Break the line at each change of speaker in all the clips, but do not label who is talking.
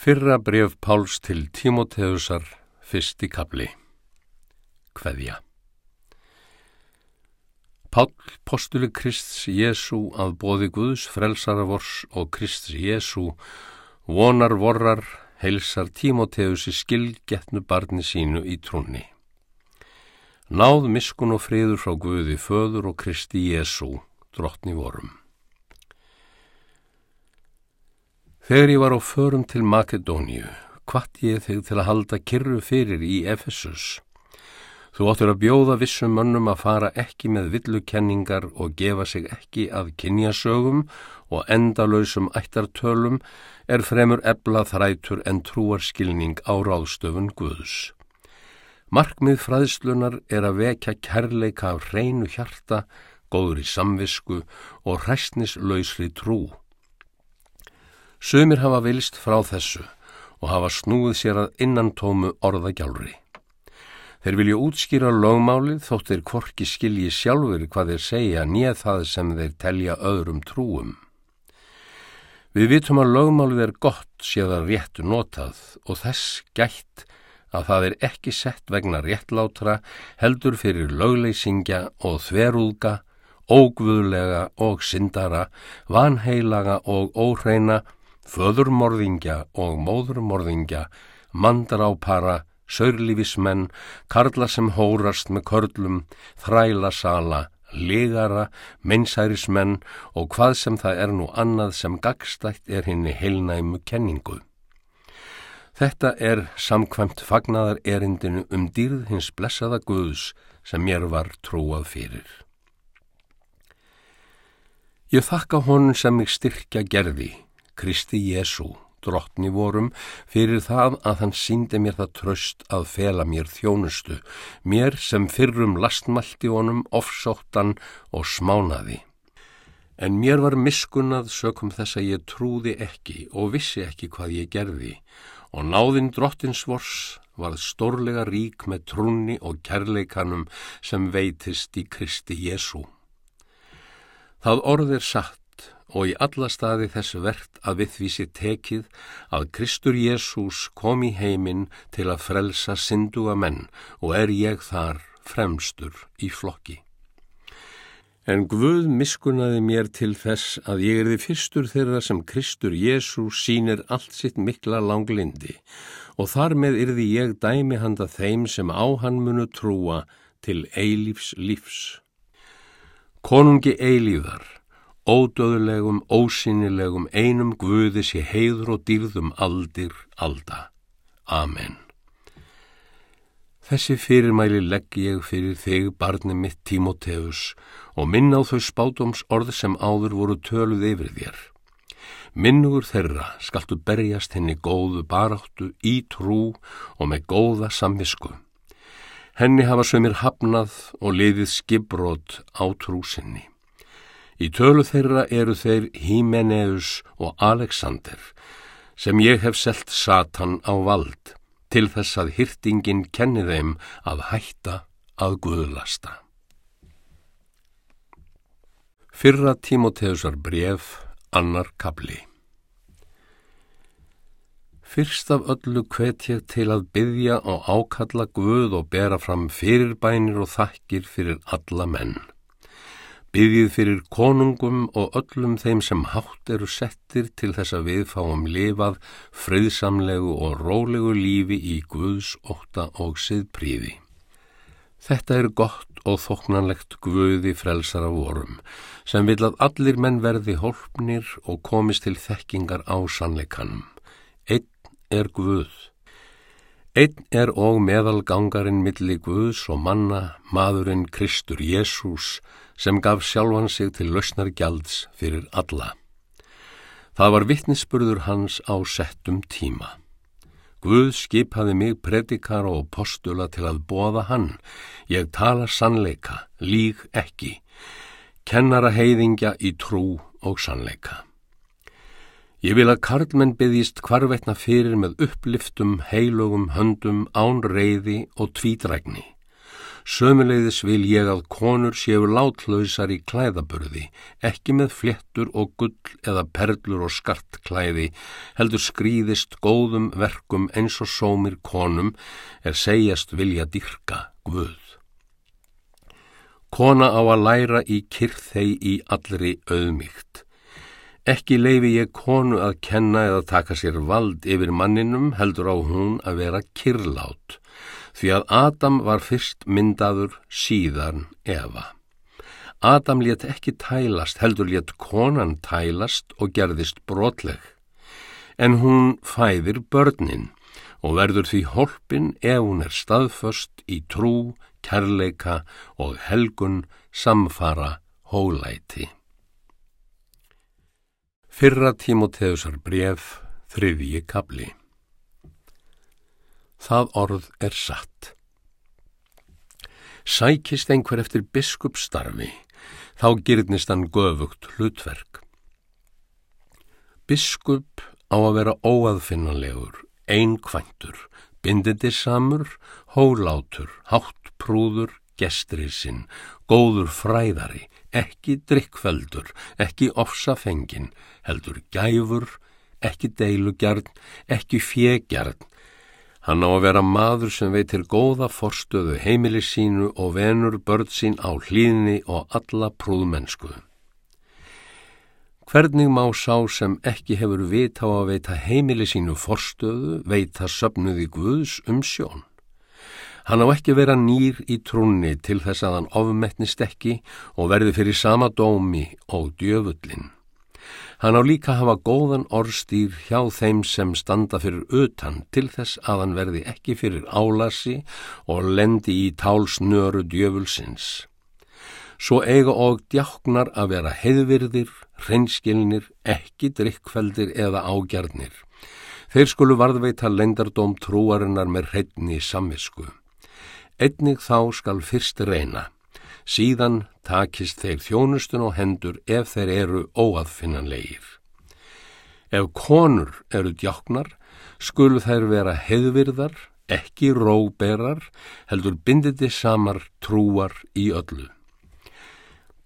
Fyrra bref Páls til Tímoteusar, fyrsti kapli. Kveðja. Pál, postuli Krists Jésu að bóði Guðs, frelsara vors og Krists Jésu, vonar vorrar, heilsar Tímoteusi skilgetnu barni sínu í trúni. Náð miskun og friður frá Guði föður og Kristi Jésu, drottni vorum. Þegar ég var á förum til Makedóníu, hvart ég þig til að halda kyrru fyrir í Efesus. Þú áttur að bjóða vissum mönnum að fara ekki með villukenningar og gefa sig ekki að kynjasögum og endalöysum ættartölum er fremur ebla þrætur en trúarskilning á ráðstöfun Guðs. Markmið fræðslunar er að vekja kærleika af hreinu hjarta, góður í samvisku og hræstnislausri trú. Sumir hafa vilst frá þessu og hafa snúið sér að innantómu orðagjálri. Þeir vilja útskýra lögmálið þótt þeir korki skilji sjálfur hvað þeir segja nýja það sem þeir telja öðrum trúum. Við vitum að lögmálið er gott séðan réttu notað og þess gætt að það er ekki sett vegna réttlátra heldur fyrir lögleysingja og þverúðga, ógvöðlega og syndara, vanheilaga og óhreina, föðurmorðingja og móðurmorðingja, mandrápara, saurlífismenn, karla sem hórast með körlum, þrælasala, legara, meinsærismenn og hvað sem það er nú annað sem gagstætt er henni heilnæmu kenningu. Þetta er samkvæmt fagnaðar erindinu um dýrð hins blessaða Guðs sem mér var trúað fyrir. Ég þakka honum sem mig styrkja gerði, Kristi Jésu, drottni vorum, fyrir það að hann síndi mér það tröst að fela mér þjónustu, mér sem fyrrum lastmalti honum, ofsóttan og smánaði. En mér var miskunnað sökum þess að ég trúði ekki og vissi ekki hvað ég gerði og náðinn drottins vors varð stórlega rík með trúni og kærleikanum sem veitist í Kristi Jésu. Það orð er satt og í alla staði þess verðt að við því sé tekið að Kristur Jésús kom í heiminn til að frelsa synduga menn og er ég þar fremstur í flokki. En Guð miskunnaði mér til þess að ég er því fyrstur þeirra sem Kristur Jésús sínir allt sitt mikla langlindi og þar með yrði ég dæmi handa þeim sem á hann munu trúa til eilífs lífs. Konungi eilíðar ódöðlegum, ósynilegum, einum guði sé heiður og dýrðum aldir, alda. Amen. Þessi fyrirmæli legg ég fyrir þig, barni mitt Tímoteus, og minn á þau spátums orð sem áður voru töluð yfir þér. Minnugur þeirra skaltu berjast henni góðu baráttu í trú og með góða samvisku. Henni hafa sömur hafnað og liðið skibrót á trúsinni. Í tölu þeirra eru þeir Hímeneus og Alexander sem ég hef selt Satan á vald til þess að hyrtingin kenni þeim að hætta að guðlasta. Fyrra Tímoteusar bref, annar kabli Fyrst af öllu hvet ég til að byggja og ákalla guð og bera fram fyrirbænir og þakkir fyrir alla menn. Byggið fyrir konungum og öllum þeim sem hátt eru settir til þess að við fáum lifað friðsamlegu og rólegu lífi í Guðs óta og siðpríði. Þetta er gott og þoknanlegt Guði frelsara vorum sem vil að allir menn verði hólpnir og komist til þekkingar á sannleikanum. Einn er Guð. Einn er og meðalgangarinn milli Guðs og manna, maðurinn Kristur Jésús, sem gaf sjálfan sig til lausnar gjalds fyrir alla. Það var vittnisspurður hans á settum tíma. Guð skipaði mig predikar og postula til að bóða hann. Ég tala sannleika, líg ekki, kennara heiðingja í trú og sannleika. Ég vil að karlmenn byggðist hvarvetna fyrir með uppliftum, heilugum höndum, án reyði og tvítrækni. Sömuleiðis vil ég að konur séu látlausar í klæðaburði, ekki með flettur og gull eða perlur og skartklæði, heldur skrýðist góðum verkum eins og sómir konum er segjast vilja dyrka Guð. Kona á að læra í kyrþei í allri auðmygt. Ekki leifi ég konu að kenna eða taka sér vald yfir manninum heldur á hún að vera kyrlát því að Adam var fyrst myndaður síðan Eva. Adam let ekki tælast, heldur let konan tælast og gerðist brotleg. En hún fæðir börnin og verður því holpin ef hún er staðföst í trú, kærleika og helgun samfara hólæti. Fyrra Tímoteusar bref, þriðji kabli Það orð er satt. Sækist einhver eftir biskupstarfi, þá gyrnist hann göfugt hlutverk. Biskup á að vera óaðfinnanlegur, einkvæntur, bindidisamur, hólátur, háttprúður, gestrisinn, góður fræðari, ekki drikkveldur, ekki ofsafengin, heldur gæfur, ekki deilugjarn, ekki fjegjarn, Hann á að vera maður sem veitir góða forstöðu heimili sínu og venur börn sín á hlýðni og alla prúðmennsku. Hvernig má sá sem ekki hefur vita á að veita heimili sínu forstöðu, veita söpnuði Guðs um sjón? Hann á ekki vera nýr í trúnni til þess að hann ofmettnist ekki og verði fyrir sama dómi og djöfullin. Hann á líka hafa góðan orðstýr hjá þeim sem standa fyrir utan til þess að hann verði ekki fyrir álasi og lendi í tálsnöru djöfulsins. Svo eiga og djáknar að vera heiðvirðir, hreinskilnir, ekki drikkveldir eða ágjarnir. Þeir skulu varðveita lendardóm trúarinnar með hreitni samvisku. Einnig þá skal fyrst reyna síðan takist þeir þjónustun og hendur ef þeir eru óaðfinnanlegir. Ef konur eru djáknar, skulu þær vera heðvirðar, ekki róberar, heldur binditi samar trúar í öllu.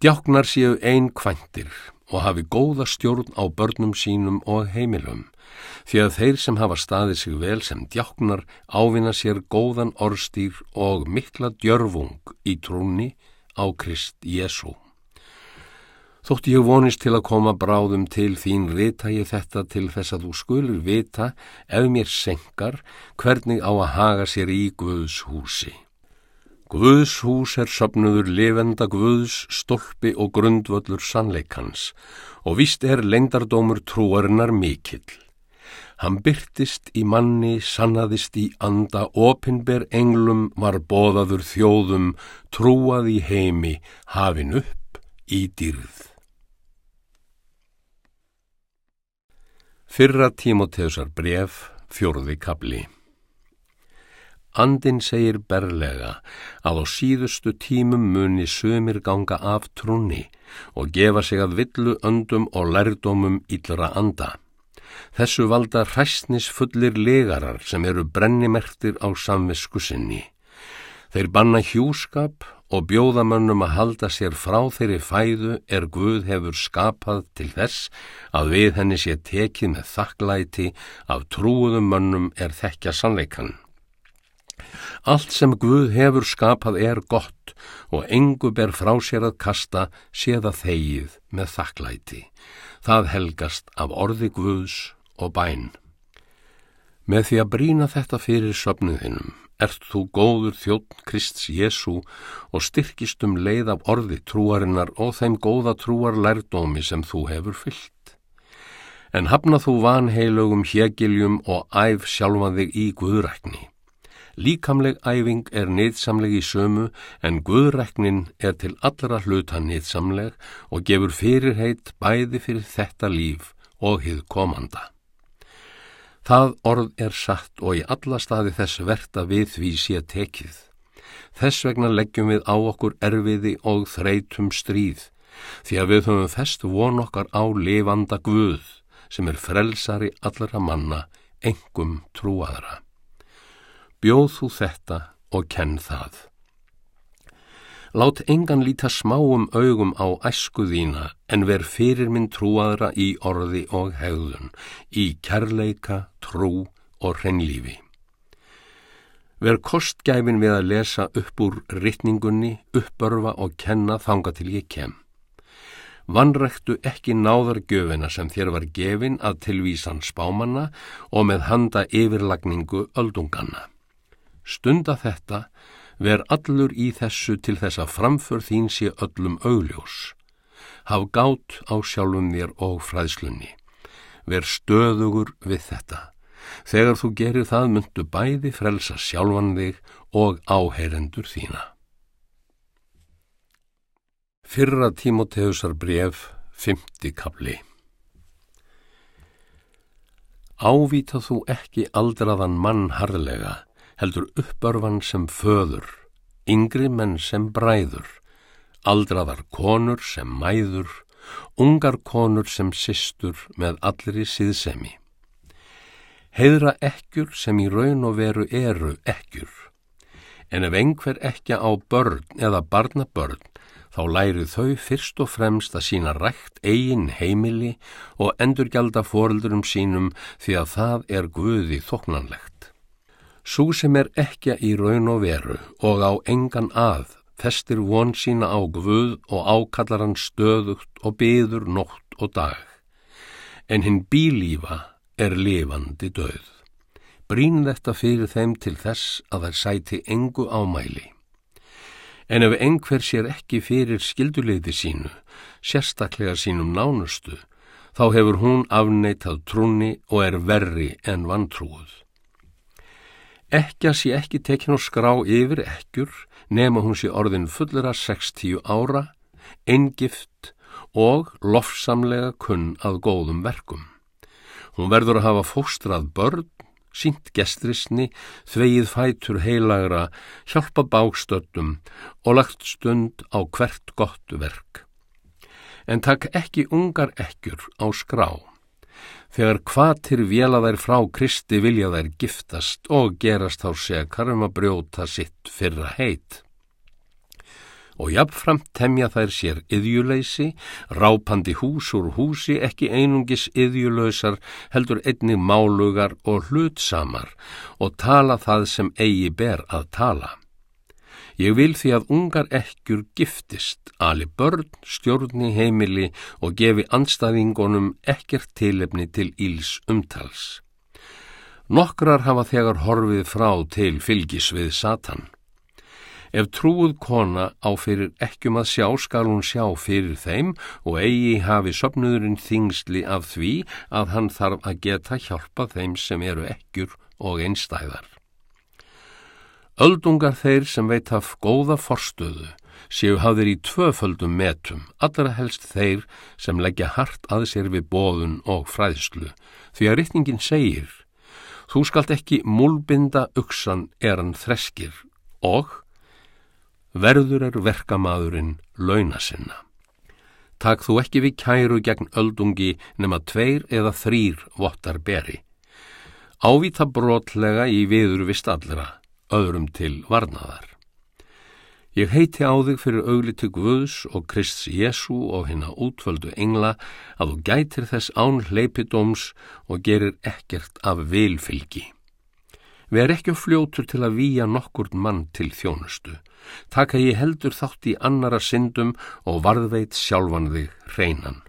Djáknar séu einn kvæntir og hafi góða stjórn á börnum sínum og heimilum, því að þeir sem hafa staðið sig vel sem djáknar ávinna sér góðan orstýr og mikla djörfung í trúni, á Krist Jésu. Þótt ég vonist til að koma bráðum til þín rita ég þetta til þess að þú skulur vita ef mér senkar hvernig á að haga sér í Guðs húsi. Guðs hús er söpnuður levenda Guðs, stolpi og grundvöllur sannleikans og vist er lengdardómur trúarinnar mikill. Hann byrtist í manni, sannaðist í anda, opinber englum var bóðaður þjóðum, trúað í heimi, hafin upp í dýrð. Fyrra Tímoteusar bref, fjórði kabli. Andin segir berlega að á síðustu tímum muni sömir ganga af trúni og gefa sig að villu öndum og lærdómum íllra anda. Þessu valda hræstnis fullir legarar sem eru brennimertir á samvisku sinni. Þeir banna hjúskap og bjóðamönnum að halda sér frá þeirri fæðu er Guð hefur skapað til þess að við henni sé tekið með þakklæti af trúuðum mönnum er þekkja sannleikan. Allt sem Guð hefur skapað er gott og engu ber frá sér að kasta séða þegið með þakklæti það helgast af orði Guðs og bæn. Með því að brína þetta fyrir söpnuðinum, ert þú góður þjótt Krists Jésu og styrkist um leið af orði trúarinnar og þeim góða trúar lærdómi sem þú hefur fyllt. En hafna þú vanheilugum hégiljum og æf sjálfa þig í Guðrækni. Líkamleg æfing er nýðsamleg í sömu en guðræknin er til allra hluta nýðsamleg og gefur fyrirheit bæði fyrir þetta líf og hið komanda. Það orð er satt og í alla staði þess verta við því sé tekið. Þess vegna leggjum við á okkur erfiði og þreitum stríð því að við höfum fest von okkar á lifanda guð sem er frelsari allra manna, engum trúaðra bjóð þú þetta og kenn það. Lát engan líta smáum augum á æsku þína en ver fyrir minn trúaðra í orði og hegðun, í kærleika, trú og hreinlífi. Ver kostgæfin við að lesa upp úr rittningunni, uppörfa og kenna þanga til ég kem. Vannræktu ekki náðargjöfina sem þér var gefin að tilvísan spámanna og með handa yfirlagningu öldunganna. Stunda þetta ver allur í þessu til þess að framför þín sé öllum augljós. Haf gát á sjálfum þér og fræðslunni. Ver stöðugur við þetta. Þegar þú gerir það myndu bæði frelsa sjálfan þig og áheyrendur þína. Fyrra Tímoteusar bref, fymti kapli Ávíta þú ekki aldraðan mann harðlega, heldur uppörfan sem föður, yngri menn sem bræður, aldraðar konur sem mæður, ungar konur sem systur með allri síðsemi. Heiðra ekkjur sem í raun og veru eru ekkjur, en ef einhver ekki á börn eða barnabörn, þá læri þau fyrst og fremst að sína rægt eigin heimili og endurgjálda foreldurum sínum því að það er guði þoknanlegt. Sú sem er ekki í raun og veru og á engan að festir von sína á guð og ákallar hann stöðugt og byður nótt og dag. En hinn bílífa er lifandi döð. Brín þetta fyrir þeim til þess að þær sæti engu ámæli. En ef einhver sér ekki fyrir skilduleiti sínu, sérstaklega sínum nánustu, þá hefur hún afneitað trúni og er verri en vantrúuð. Ekki að sé ekki tekin og skrá yfir ekkjur nema hún sé orðin fullera 60 ára, eingift og lofsamlega kunn að góðum verkum. Hún verður að hafa fóstrað börn sínt gestrisni, þvegið fætur heilagra, hjálpa bákstöldum og lagt stund á hvert gott verk. En takk ekki ungar ekkjur á skrá. Þegar hvatir vela þær frá Kristi vilja þær giftast og gerast þá sekar um að brjóta sitt fyrra heit og jafnframt temja þær sér yðjuleysi, rápandi hús úr húsi ekki einungis yðjulösar, heldur einnig málugar og hlutsamar og tala það sem eigi ber að tala. Ég vil því að ungar ekkjur giftist, ali börn, stjórni heimili og gefi anstæðingunum ekkert tilefni til íls umtals. Nokkrar hafa þegar horfið frá til fylgis við Satan. Ef trúuð kona á fyrir ekkjum að sjá skal hún sjá fyrir þeim og eigi hafi sopnuðurinn þingsli af því að hann þarf að geta hjálpa þeim sem eru ekkjur og einstæðar. Öldungar þeir sem veit af góða forstöðu séu hafðir í tvöföldum metum, allra helst þeir sem leggja hart að sér við bóðun og fræðslu, því að rittningin segir, þú skalt ekki múlbinda uksan er hann þreskir og verður er verkamaðurinn launa sinna. Takk þú ekki við kæru gegn öldungi nema tveir eða þrýr vottar beri. Ávita brotlega í viður vist allra, öðrum til varnaðar. Ég heiti á þig fyrir augliti Guðs og Krists Jésu og hinna útvöldu engla að þú gætir þess án hleypidóms og gerir ekkert af vilfylgi. Við er ekki fljótur til að výja nokkur mann til þjónustu taka ég heldur þátt í annara syndum og varðveit sjálfan þig hreinan.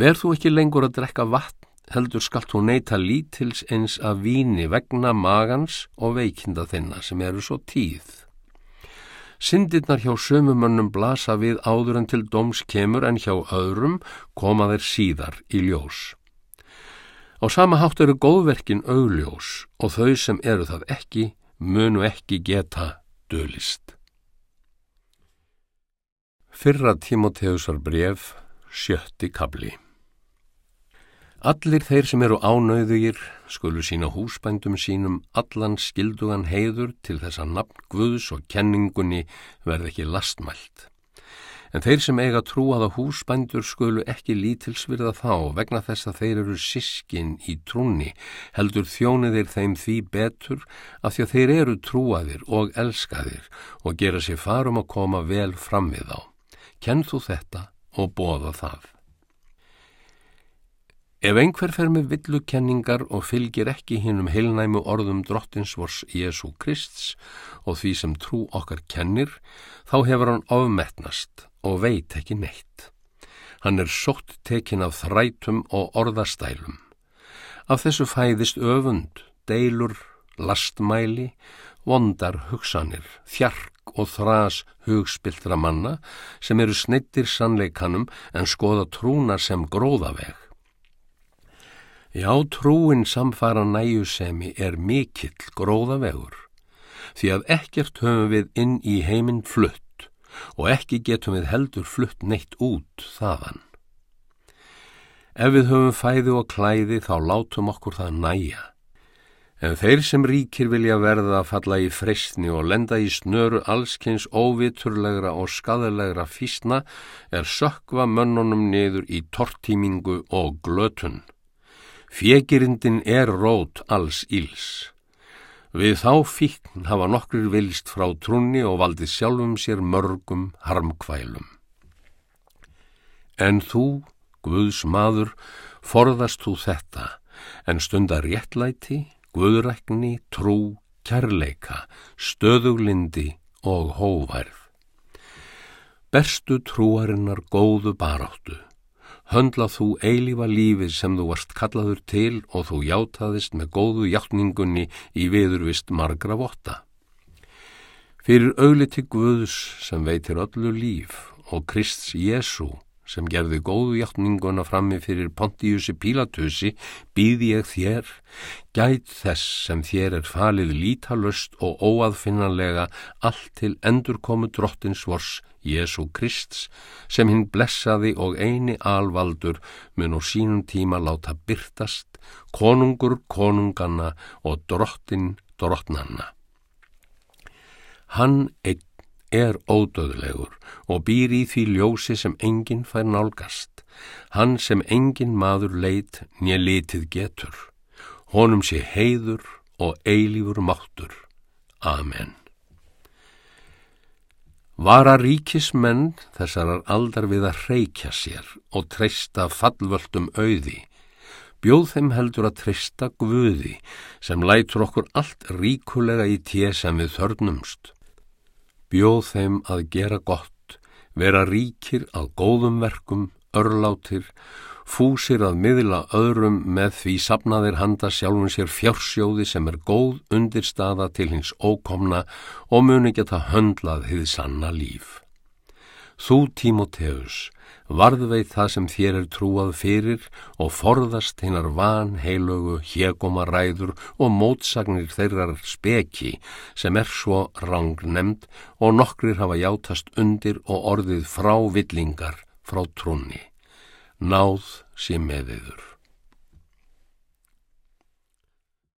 Verð þú ekki lengur að drekka vatn, heldur skalt þú neyta lítils eins að víni vegna magans og veikinda þinna sem eru svo tíð. Syndirnar hjá sömumönnum blasa við áður en til doms kemur en hjá öðrum koma þeir síðar í ljós. Á sama hátt eru góðverkin augljós og þau sem eru það ekki munu ekki geta dölist. Fyrra Tímoteusar bref, sjötti kabli Allir þeir sem eru ánauðugir skulu sína húsbændum sínum allan skildugan heiður til þess að nafn Guðs og kenningunni verð ekki lastmælt. En þeir sem eiga trú að að húsbændur skulu ekki lítilsvirða þá vegna þess að þeir eru sískin í trúni heldur þjóniðir þeim því betur að því að þeir eru trúaðir og elskaðir og gera sér farum að koma vel fram við þá. Kenn þú þetta og bóða það. Ef einhver fer með villukenningar og fylgir ekki hinnum heilnæmu orðum drottinsvors Jésu Krists og því sem trú okkar kennir, þá hefur hann ofmetnast og veit ekki neitt. Hann er sótt tekin af þrætum og orðastælum. Af þessu fæðist öfund, deilur, lastmæli, vondar hugsanir, þjark og þrás hugspiltra manna sem eru snittir sannleikanum en skoða trúna sem gróðaveg. Já, trúin samfara næjusemi er mikill gróðavegur, því að ekkert höfum við inn í heiminn flutt og ekki getum við heldur flutt neitt út þaðan. Ef við höfum fæði og klæði þá látum okkur það næja. En þeir sem ríkir vilja verða að falla í freystni og lenda í snöru allskynns óviturlegra og skadalegra físna er sökva mönnunum niður í tortímingu og glötun. Fjegirindin er rót alls íls. Við þá fíkn hafa nokkur vilst frá trúni og valdi sjálfum sér mörgum harmkvælum. En þú, Guðs maður, forðast þú þetta, en stundar réttlæti, guðrækni, trú, kærleika, stöðuglindi og hóværð. Berstu trúarinnar góðu baráttu höndla þú eilífa lífið sem þú varst kallaður til og þú játaðist með góðu hjáttningunni í viðurvist margra votta. Fyrir augliti Guðs sem veitir öllu líf og Krists Jésu sem gerði góðu hjáttninguna frammi fyrir Pontiusi Pílatusi, býði ég þér, gæt þess sem þér er falið lítalöst og óaðfinnanlega allt til endurkomu drottins vors Jésu Krists sem hinn blessaði og eini alvaldur mun og sínum tíma láta byrtast, konungur konunganna og drottin drottnanna. Hann einn er ódöðlegur og býr í því ljósi sem enginn fær nálgast, hann sem enginn maður leit nýja litið getur, honum sé heiður og eilífur máttur. Amen. Vara ríkismenn þessarar aldar við að reykja sér og treysta fallvöldum auði, bjóð þeim heldur að treysta guði sem lætur okkur allt ríkulega í tíu sem við þörnumst. Bjóð þeim að gera gott, vera ríkir að góðum verkum, örlátir fúsir að miðla öðrum með því sapnaðir handa sjálfum sér fjársjóði sem er góð undirstaða til hins ókomna og muni geta höndlað hið sanna líf. Þú, Tímoteus, varðveit það sem þér er trúað fyrir og forðast hinnar van heilögu, hegoma ræður og mótsagnir þeirrar speki sem er svo rang nefnd og nokkrir hafa játast undir og orðið frá villingar frá trúni náð yður.